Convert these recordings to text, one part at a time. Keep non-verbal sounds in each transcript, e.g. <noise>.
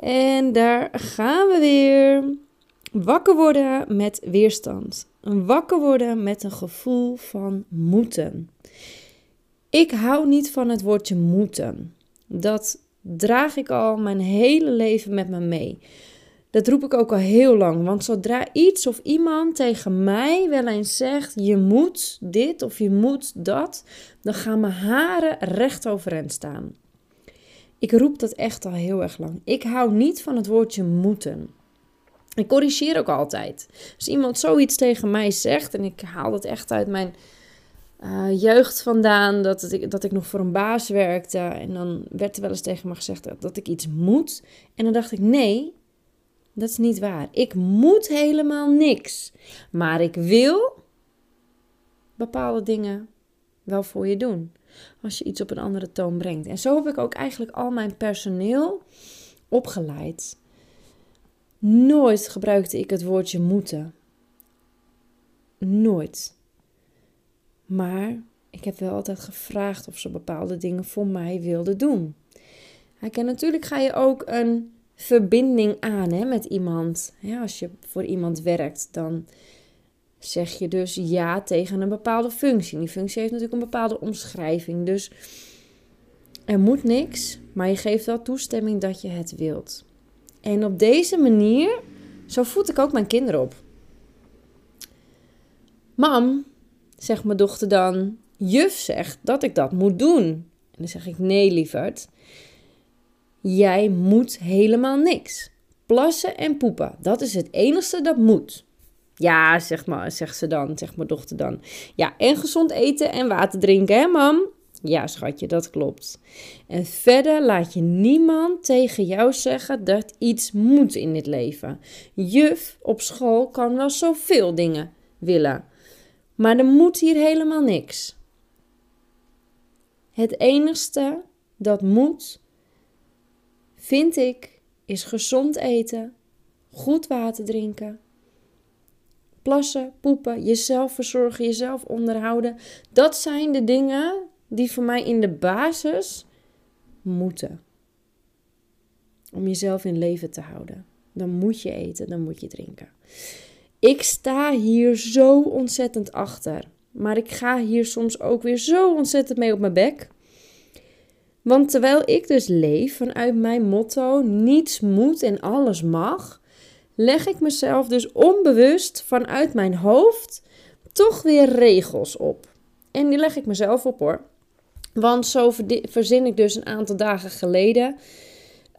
En daar gaan we weer. Wakker worden met weerstand. Wakker worden met een gevoel van moeten. Ik hou niet van het woordje moeten. Dat draag ik al mijn hele leven met me mee. Dat roep ik ook al heel lang. Want zodra iets of iemand tegen mij wel eens zegt: je moet dit of je moet dat, dan gaan mijn haren recht overeind staan. Ik roep dat echt al heel erg lang. Ik hou niet van het woordje moeten. Ik corrigeer ook altijd. Als iemand zoiets tegen mij zegt, en ik haal dat echt uit mijn uh, jeugd vandaan, dat, ik, dat ik nog voor een baas werkte. En dan werd er wel eens tegen me gezegd dat ik iets moet. En dan dacht ik, nee, dat is niet waar. Ik moet helemaal niks. Maar ik wil bepaalde dingen wel voor je doen. Als je iets op een andere toon brengt. En zo heb ik ook eigenlijk al mijn personeel opgeleid. Nooit gebruikte ik het woordje moeten. Nooit. Maar ik heb wel altijd gevraagd of ze bepaalde dingen voor mij wilden doen. En natuurlijk ga je ook een verbinding aan hè, met iemand. Ja, als je voor iemand werkt, dan zeg je dus ja tegen een bepaalde functie. Die functie heeft natuurlijk een bepaalde omschrijving. Dus er moet niks, maar je geeft wel toestemming dat je het wilt. En op deze manier, zo voed ik ook mijn kinderen op. Mam, zegt mijn dochter dan, juf zegt dat ik dat moet doen. En dan zeg ik nee, lieverd. Jij moet helemaal niks. Plassen en poepen, dat is het enige dat moet. Ja, zeg maar, zegt ze dan, zegt mijn dochter dan. Ja, en gezond eten en water drinken, hè, mam? Ja, schatje, dat klopt. En verder laat je niemand tegen jou zeggen dat iets moet in dit leven. Juf op school kan wel zoveel dingen willen, maar er moet hier helemaal niks. Het enigste dat moet, vind ik, is gezond eten, goed water drinken, plassen, poepen, jezelf verzorgen, jezelf onderhouden. Dat zijn de dingen die voor mij in de basis moeten. Om jezelf in leven te houden. Dan moet je eten, dan moet je drinken. Ik sta hier zo ontzettend achter. Maar ik ga hier soms ook weer zo ontzettend mee op mijn bek. Want terwijl ik dus leef vanuit mijn motto: niets moet en alles mag, leg ik mezelf dus onbewust vanuit mijn hoofd toch weer regels op. En die leg ik mezelf op hoor. Want zo verzin ik dus een aantal dagen geleden.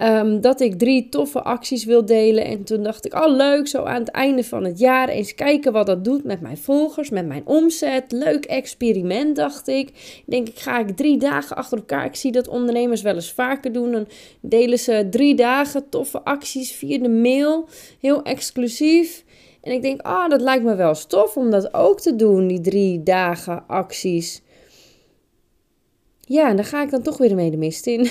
Um, dat ik drie toffe acties wil delen. En toen dacht ik, oh leuk, zo aan het einde van het jaar eens kijken wat dat doet met mijn volgers, met mijn omzet. Leuk experiment, dacht ik. Ik denk, ik ga ik drie dagen achter elkaar. Ik zie dat ondernemers wel eens vaker doen. Dan delen ze drie dagen toffe acties via de mail. Heel exclusief. En ik denk, ah, oh, dat lijkt me wel tof om dat ook te doen, die drie dagen acties. Ja, en daar ga ik dan toch weer mee de mist in.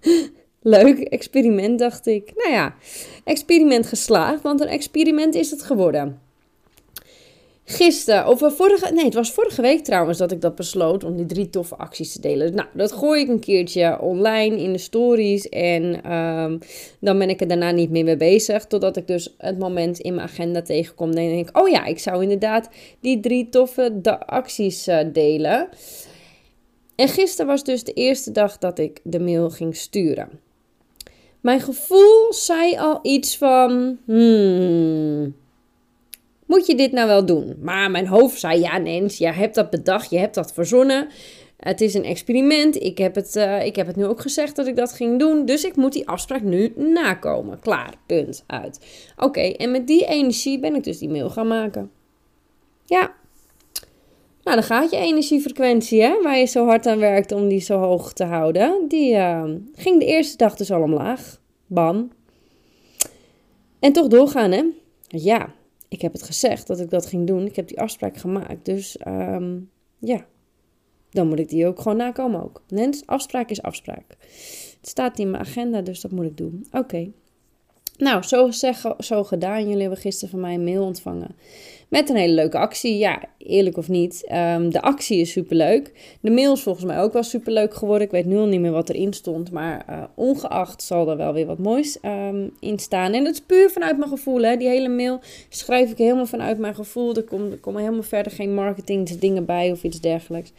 <laughs> Leuk experiment, dacht ik. Nou ja, experiment geslaagd, want een experiment is het geworden. Gisteren, of vorige, nee, het was vorige week trouwens dat ik dat besloot om die drie toffe acties te delen. Nou, dat gooi ik een keertje online in de stories en ehm, dan ben ik er daarna niet meer mee bezig. Totdat ik dus het moment in mijn agenda tegenkom en denk ik, oh ja, ik zou inderdaad die drie toffe acties uh, delen. En gisteren was dus de eerste dag dat ik de mail ging sturen. Mijn gevoel zei al iets van: hmm, moet je dit nou wel doen? Maar mijn hoofd zei: ja, Nens, je hebt dat bedacht, je hebt dat verzonnen. Het is een experiment. Ik heb, het, uh, ik heb het nu ook gezegd dat ik dat ging doen. Dus ik moet die afspraak nu nakomen. Klaar, punt, uit. Oké, en met die energie ben ik dus die mail gaan maken. Ja, nou, dan gaat je energiefrequentie, hè, waar je zo hard aan werkt om die zo hoog te houden. Die uh, ging de eerste dag dus al omlaag. Bam. En toch doorgaan, hè. Ja, ik heb het gezegd dat ik dat ging doen. Ik heb die afspraak gemaakt. Dus um, ja, dan moet ik die ook gewoon nakomen ook. Nens, afspraak is afspraak. Het staat in mijn agenda, dus dat moet ik doen. Oké. Nou, zo zeggen, zo gedaan. Jullie hebben gisteren van mij een mail ontvangen. Met een hele leuke actie. Ja, eerlijk of niet. Um, de actie is superleuk. De mail is volgens mij ook wel superleuk geworden. Ik weet nu al niet meer wat erin stond. Maar uh, ongeacht zal er wel weer wat moois um, in staan. En dat is puur vanuit mijn gevoel. Hè. Die hele mail schrijf ik helemaal vanuit mijn gevoel. Er komen, er komen helemaal verder geen marketing dingen bij of iets dergelijks.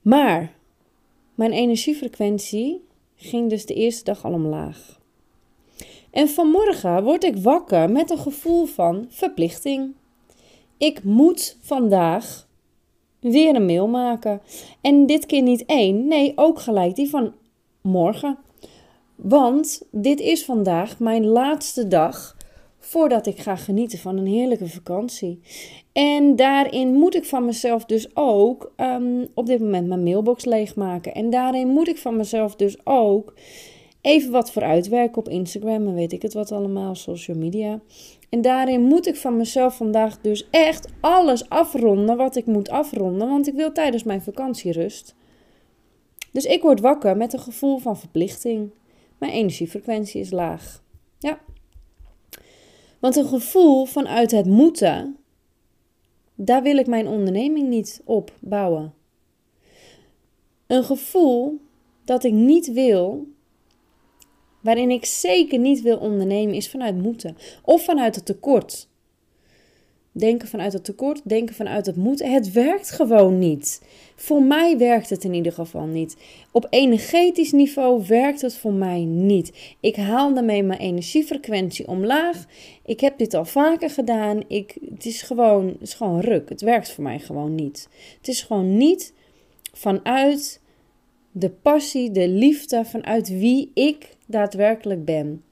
Maar mijn energiefrequentie ging dus de eerste dag al omlaag. En vanmorgen word ik wakker met een gevoel van verplichting. Ik moet vandaag weer een mail maken. En dit keer niet één, nee, ook gelijk die van morgen. Want dit is vandaag mijn laatste dag voordat ik ga genieten van een heerlijke vakantie. En daarin moet ik van mezelf dus ook um, op dit moment mijn mailbox leegmaken. En daarin moet ik van mezelf dus ook even wat vooruitwerken op Instagram en weet ik het wat allemaal, social media. En daarin moet ik van mezelf vandaag dus echt alles afronden wat ik moet afronden, want ik wil tijdens mijn vakantie rust. Dus ik word wakker met een gevoel van verplichting. Mijn energiefrequentie is laag. Ja. Want een gevoel vanuit het moeten, daar wil ik mijn onderneming niet op bouwen. Een gevoel dat ik niet wil waarin ik zeker niet wil ondernemen, is vanuit moeten of vanuit het tekort. Denken vanuit het tekort, denken vanuit het moeten. Het werkt gewoon niet. Voor mij werkt het in ieder geval niet. Op energetisch niveau werkt het voor mij niet. Ik haal daarmee mijn energiefrequentie omlaag. Ik heb dit al vaker gedaan. Ik, het, is gewoon, het is gewoon ruk. Het werkt voor mij gewoon niet. Het is gewoon niet vanuit de passie, de liefde, vanuit wie ik daadwerkelijk ben.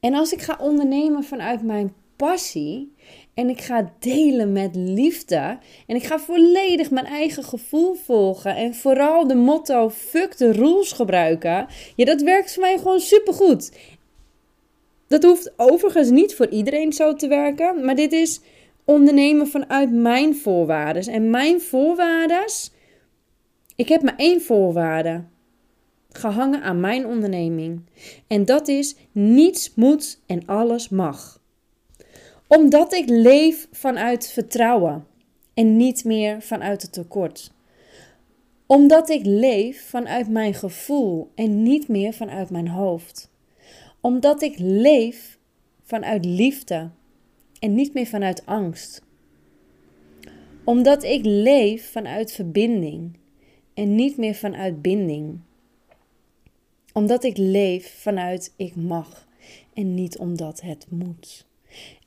En als ik ga ondernemen vanuit mijn passie en ik ga delen met liefde en ik ga volledig mijn eigen gevoel volgen en vooral de motto fuck de rules gebruiken, ja, dat werkt voor mij gewoon supergoed. Dat hoeft overigens niet voor iedereen zo te werken, maar dit is ondernemen vanuit mijn voorwaarden. En mijn voorwaarden, ik heb maar één voorwaarde gehangen aan mijn onderneming. En dat is niets moet en alles mag. Omdat ik leef vanuit vertrouwen en niet meer vanuit het tekort. Omdat ik leef vanuit mijn gevoel en niet meer vanuit mijn hoofd. Omdat ik leef vanuit liefde en niet meer vanuit angst. Omdat ik leef vanuit verbinding en niet meer vanuit binding omdat ik leef vanuit ik mag en niet omdat het moet.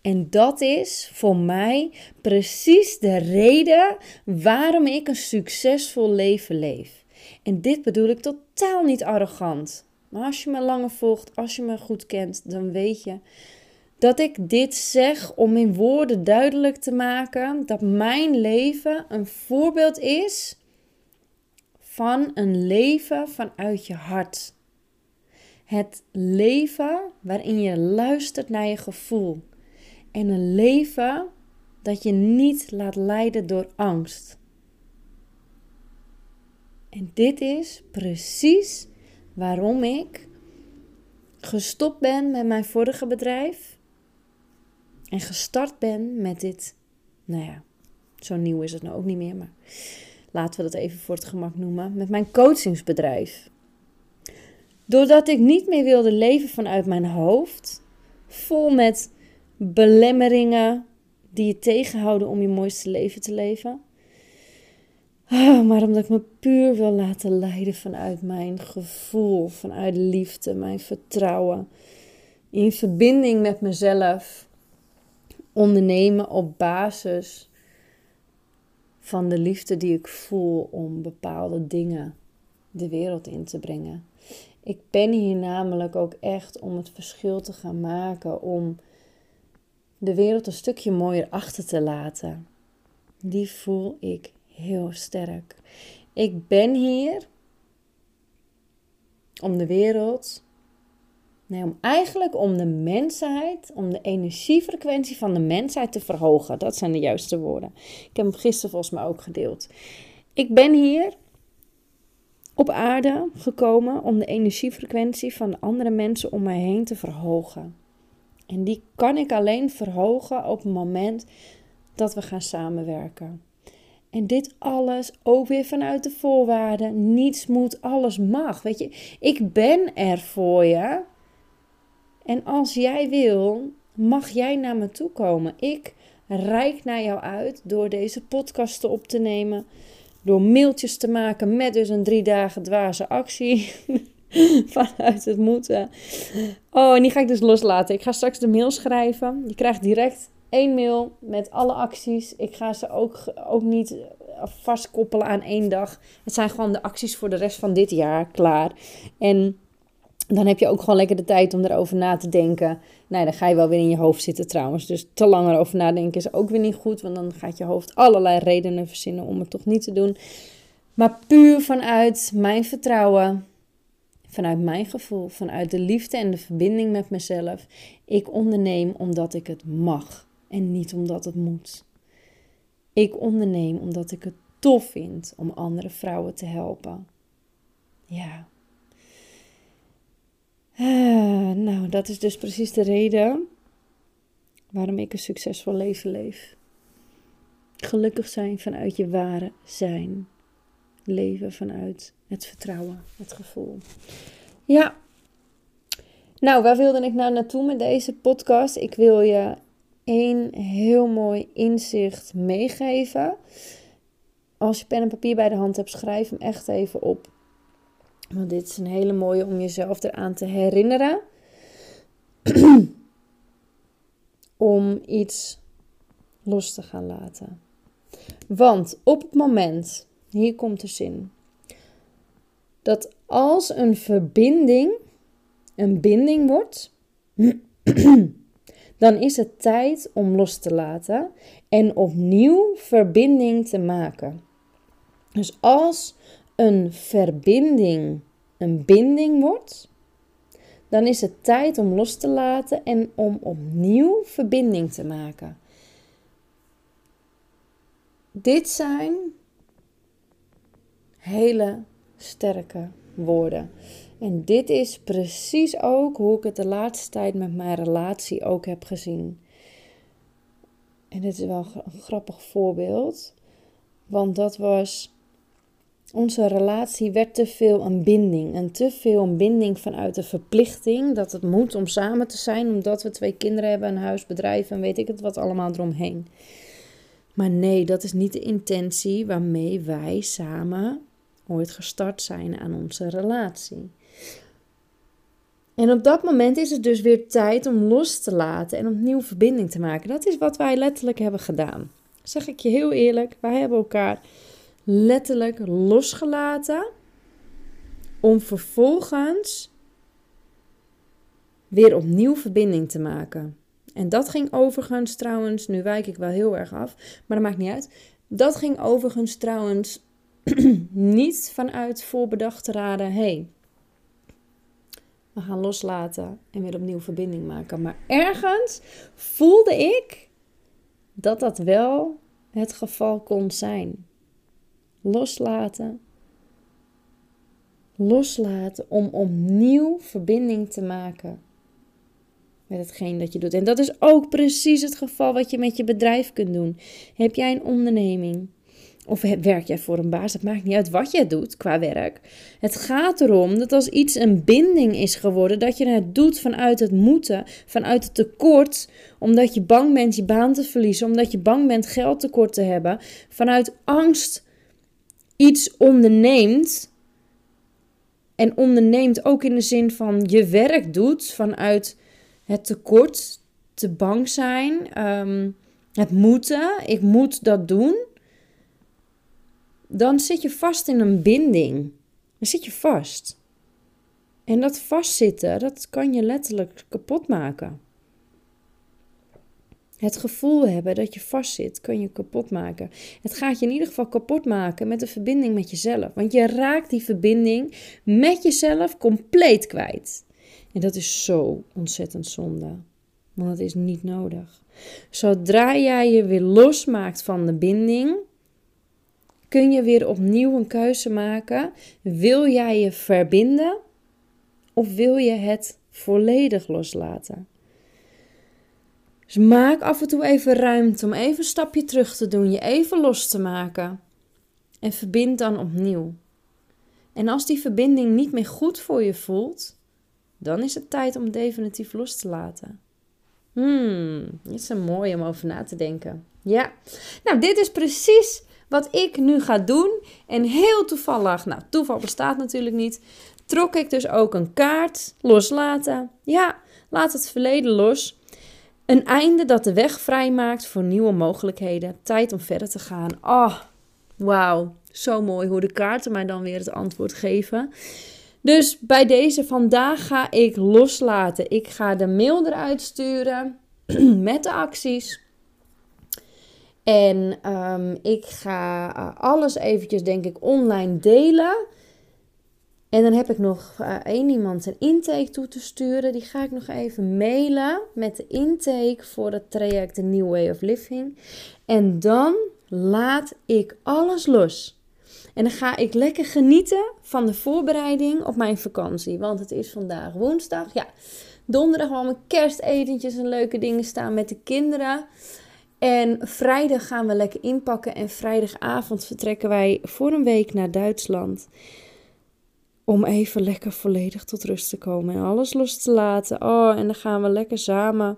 En dat is voor mij precies de reden waarom ik een succesvol leven leef. En dit bedoel ik totaal niet arrogant. Maar als je me langer volgt, als je me goed kent, dan weet je dat ik dit zeg om in woorden duidelijk te maken dat mijn leven een voorbeeld is van een leven vanuit je hart. Het leven waarin je luistert naar je gevoel. En een leven dat je niet laat leiden door angst. En dit is precies waarom ik gestopt ben met mijn vorige bedrijf. En gestart ben met dit. Nou ja, zo nieuw is het nou ook niet meer, maar laten we dat even voor het gemak noemen. Met mijn coachingsbedrijf. Doordat ik niet meer wilde leven vanuit mijn hoofd, vol met belemmeringen die je tegenhouden om je mooiste leven te leven. Ah, maar omdat ik me puur wil laten leiden vanuit mijn gevoel, vanuit liefde, mijn vertrouwen. In verbinding met mezelf. Ondernemen op basis van de liefde die ik voel om bepaalde dingen de wereld in te brengen. Ik ben hier namelijk ook echt om het verschil te gaan maken, om de wereld een stukje mooier achter te laten. Die voel ik heel sterk. Ik ben hier om de wereld, nee, om eigenlijk om de mensheid, om de energiefrequentie van de mensheid te verhogen. Dat zijn de juiste woorden. Ik heb hem gisteren volgens mij ook gedeeld. Ik ben hier op aarde gekomen om de energiefrequentie van de andere mensen om mij heen te verhogen. En die kan ik alleen verhogen op het moment dat we gaan samenwerken. En dit alles ook weer vanuit de voorwaarden. Niets moet, alles mag. Weet je, ik ben er voor je. En als jij wil, mag jij naar me toe komen. Ik reik naar jou uit door deze podcast op te nemen. Door mailtjes te maken met dus een drie dagen dwaze actie. <laughs> Vanuit het moeten. Oh, en die ga ik dus loslaten. Ik ga straks de mail schrijven. Je krijgt direct één mail met alle acties. Ik ga ze ook, ook niet vastkoppelen aan één dag. Het zijn gewoon de acties voor de rest van dit jaar klaar. En dan heb je ook gewoon lekker de tijd om erover na te denken. Nee, dan ga je wel weer in je hoofd zitten trouwens. Dus te lang erover nadenken is ook weer niet goed. Want dan gaat je hoofd allerlei redenen verzinnen om het toch niet te doen. Maar puur vanuit mijn vertrouwen. Vanuit mijn gevoel. Vanuit de liefde en de verbinding met mezelf. Ik onderneem omdat ik het mag. En niet omdat het moet. Ik onderneem omdat ik het tof vind om andere vrouwen te helpen. Ja. Ah, nou, dat is dus precies de reden waarom ik een succesvol leven leef. Gelukkig zijn vanuit je ware zijn. Leven vanuit het vertrouwen, het gevoel. Ja. Nou, waar wilde ik nou naartoe met deze podcast? Ik wil je één heel mooi inzicht meegeven. Als je pen en papier bij de hand hebt, schrijf hem echt even op. Want dit is een hele mooie om jezelf eraan te herinneren. <clears throat> om iets los te gaan laten. Want op het moment, hier komt de zin, dat als een verbinding een binding wordt, <clears throat> dan is het tijd om los te laten en opnieuw verbinding te maken. Dus als een verbinding een binding wordt, dan is het tijd om los te laten en om opnieuw verbinding te maken. Dit zijn hele sterke woorden. En dit is precies ook hoe ik het de laatste tijd met mijn relatie ook heb gezien. En dit is wel een grappig voorbeeld. Want dat was. Onze relatie werd te veel een binding. En te veel een binding vanuit de verplichting. Dat het moet om samen te zijn. Omdat we twee kinderen hebben, een huis, bedrijf en weet ik het wat allemaal eromheen. Maar nee, dat is niet de intentie waarmee wij samen ooit gestart zijn aan onze relatie. En op dat moment is het dus weer tijd om los te laten en opnieuw verbinding te maken. Dat is wat wij letterlijk hebben gedaan. Zeg ik je heel eerlijk, wij hebben elkaar letterlijk losgelaten om vervolgens weer opnieuw verbinding te maken. En dat ging overigens trouwens, nu wijk ik wel heel erg af, maar dat maakt niet uit. Dat ging overigens trouwens <clears throat> niet vanuit voorbedachte raden. hey, we gaan loslaten en weer opnieuw verbinding maken. Maar ergens voelde ik dat dat wel het geval kon zijn. Loslaten. Loslaten om opnieuw verbinding te maken met hetgeen dat je doet. En dat is ook precies het geval wat je met je bedrijf kunt doen. Heb jij een onderneming? Of werk jij voor een baas? Het maakt niet uit wat jij doet qua werk. Het gaat erom dat als iets een binding is geworden, dat je het doet vanuit het moeten, vanuit het tekort, omdat je bang bent je baan te verliezen, omdat je bang bent geld tekort te hebben, vanuit angst iets onderneemt. En onderneemt ook in de zin van je werk doet vanuit het tekort, te bang zijn, ehm, het moeten, ik moet dat doen dan zit je vast in een binding. Dan zit je vast. En dat vastzitten, dat kan je letterlijk kapot maken. Het gevoel hebben dat je vastzit, kan je kapot maken. Het gaat je in ieder geval kapot maken met de verbinding met jezelf. Want je raakt die verbinding met jezelf compleet kwijt. En dat is zo ontzettend zonde. Want het is niet nodig. Zodra jij je weer losmaakt van de binding, kun je weer opnieuw een keuze maken. Wil jij je verbinden of wil je het volledig loslaten? Dus maak af en toe even ruimte om even een stapje terug te doen, je even los te maken. En verbind dan opnieuw. En als die verbinding niet meer goed voor je voelt, dan is het tijd om definitief los te laten. Hmm, dit is een mooi om over na te denken. Ja, nou, dit is precies wat ik nu ga doen. En heel toevallig, nou, toeval bestaat natuurlijk niet, trok ik dus ook een kaart loslaten. Ja, laat het verleden los. Een einde dat de weg vrijmaakt voor nieuwe mogelijkheden. Tijd om verder te gaan. Oh, wauw. Zo mooi hoe de kaarten mij dan weer het antwoord geven. Dus bij deze vandaag ga ik loslaten. Ik ga de mail eruit sturen <clears throat> met de acties. En um, ik ga uh, alles eventjes, denk ik, online delen. En dan heb ik nog uh, één iemand een intake toe te sturen. Die ga ik nog even mailen met de intake voor het traject The New Way of Living. En dan laat ik alles los. En dan ga ik lekker genieten van de voorbereiding op mijn vakantie. Want het is vandaag woensdag. Ja, donderdag allemaal kerstetentjes en leuke dingen staan met de kinderen. En vrijdag gaan we lekker inpakken. En vrijdagavond vertrekken wij voor een week naar Duitsland. Om even lekker volledig tot rust te komen en alles los te laten. Oh, en dan gaan we lekker samen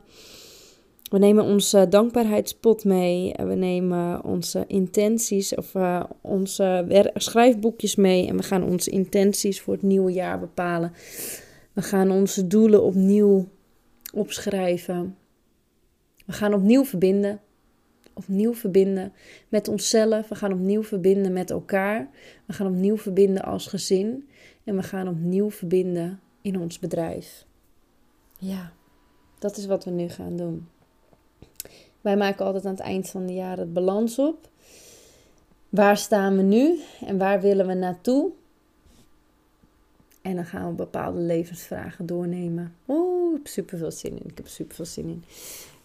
we nemen onze dankbaarheidspot mee. We nemen onze intenties of uh, onze schrijfboekjes mee. En we gaan onze intenties voor het nieuwe jaar bepalen. We gaan onze doelen opnieuw opschrijven. We gaan opnieuw verbinden. Opnieuw verbinden met onszelf. We gaan opnieuw verbinden met elkaar. We gaan opnieuw verbinden als gezin. En we gaan opnieuw verbinden in ons bedrijf. Ja, dat is wat we nu gaan doen. Wij maken altijd aan het eind van het jaar het balans op. Waar staan we nu en waar willen we naartoe? En dan gaan we bepaalde levensvragen doornemen. Oeh, ik heb super veel zin in. Ik heb super veel zin in.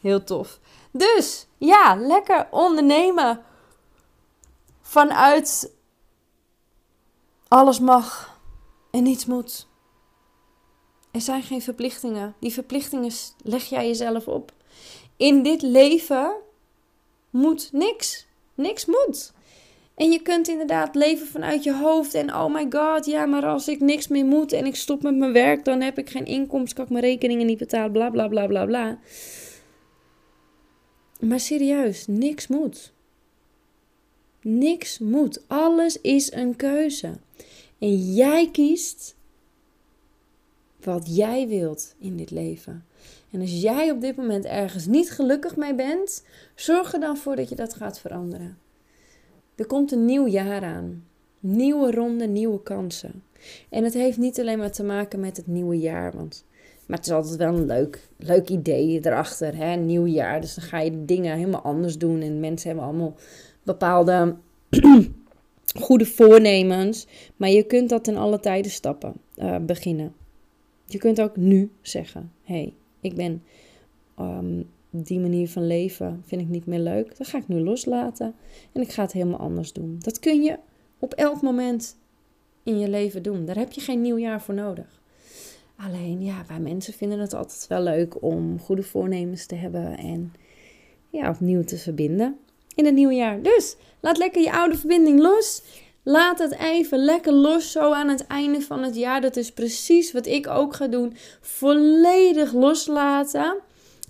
Heel tof. Dus ja, lekker ondernemen vanuit alles mag en niets moet. Er zijn geen verplichtingen. Die verplichtingen leg jij jezelf op in dit leven moet niks. Niks moet. En je kunt inderdaad leven vanuit je hoofd. En oh my god, ja, maar als ik niks meer moet en ik stop met mijn werk, dan heb ik geen inkomsten, kan ik mijn rekeningen niet betalen, bla bla bla bla bla. Maar serieus, niks moet. Niks moet. Alles is een keuze. En jij kiest wat jij wilt in dit leven. En als jij op dit moment ergens niet gelukkig mee bent, zorg er dan voor dat je dat gaat veranderen. Er komt een nieuw jaar aan. Nieuwe ronde, nieuwe kansen. En het heeft niet alleen maar te maken met het nieuwe jaar, want maar het is altijd wel een leuk, leuk idee erachter. Hè? Nieuw jaar, dus dan ga je dingen helemaal anders doen. En mensen hebben allemaal bepaalde goede voornemens. Maar je kunt dat in alle tijden stappen, uh, beginnen. Je kunt ook nu zeggen: hey, ik ben um, die manier van leven vind ik niet meer leuk. Dat ga ik nu loslaten en ik ga het helemaal anders doen. Dat kun je op elk moment in je leven doen. Daar heb je geen nieuw jaar voor nodig. Alleen ja, wij mensen vinden het altijd wel leuk om goede voornemens te hebben en ja, opnieuw te verbinden in het nieuwe jaar. Dus laat lekker je oude verbinding los. Laat het even lekker los zo aan het einde van het jaar. Dat is precies wat ik ook ga doen. Volledig loslaten.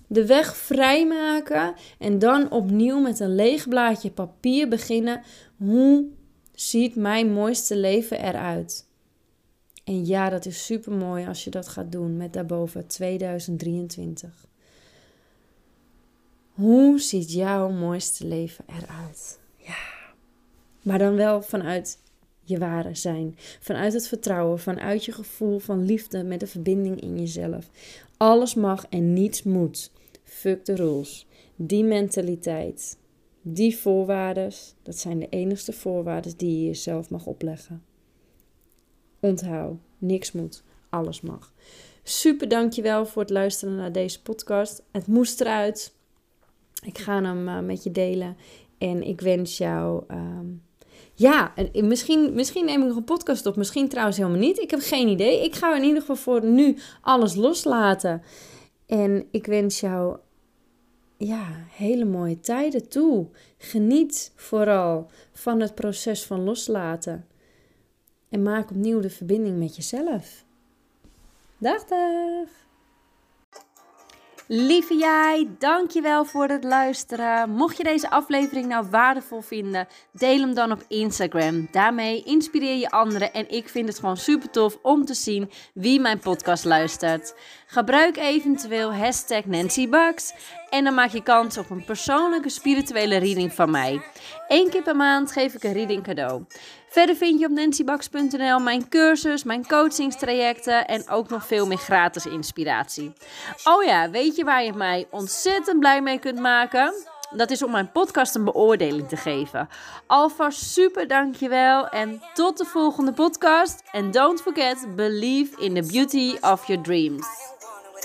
De weg vrijmaken. En dan opnieuw met een leeg blaadje papier beginnen. Hoe ziet mijn mooiste leven eruit? En ja, dat is super mooi als je dat gaat doen met daarboven 2023. Hoe ziet jouw mooiste leven eruit? Ja. Maar dan wel vanuit je ware zijn. Vanuit het vertrouwen, vanuit je gevoel van liefde met de verbinding in jezelf. Alles mag en niets moet. Fuck the rules. Die mentaliteit, die voorwaarden, dat zijn de enigste voorwaarden die je jezelf mag opleggen. Onthoud, niks moet, alles mag. Super dankjewel voor het luisteren naar deze podcast. Het moest eruit. Ik ga hem uh, met je delen. En ik wens jou. Um, ja, misschien, misschien neem ik nog een podcast op, misschien trouwens helemaal niet. Ik heb geen idee. Ik ga in ieder geval voor nu alles loslaten. En ik wens jou ja, hele mooie tijden toe. Geniet vooral van het proces van loslaten. En maak opnieuw de verbinding met jezelf. Dag, dag! Lieve jij, dankjewel voor het luisteren. Mocht je deze aflevering nou waardevol vinden, deel hem dan op Instagram. Daarmee inspireer je anderen en ik vind het gewoon super tof om te zien wie mijn podcast luistert. Gebruik eventueel hashtag en dan maak je kans op een persoonlijke spirituele reading van mij. Eén keer per maand geef ik een reading cadeau. Verder vind je op nancybax.nl mijn cursus, mijn coachingstrajecten en ook nog veel meer gratis inspiratie. Oh ja, weet je waar je mij ontzettend blij mee kunt maken? Dat is om mijn podcast een beoordeling te geven. Alvast super dankjewel en tot de volgende podcast. And don't forget, believe in the beauty of your dreams.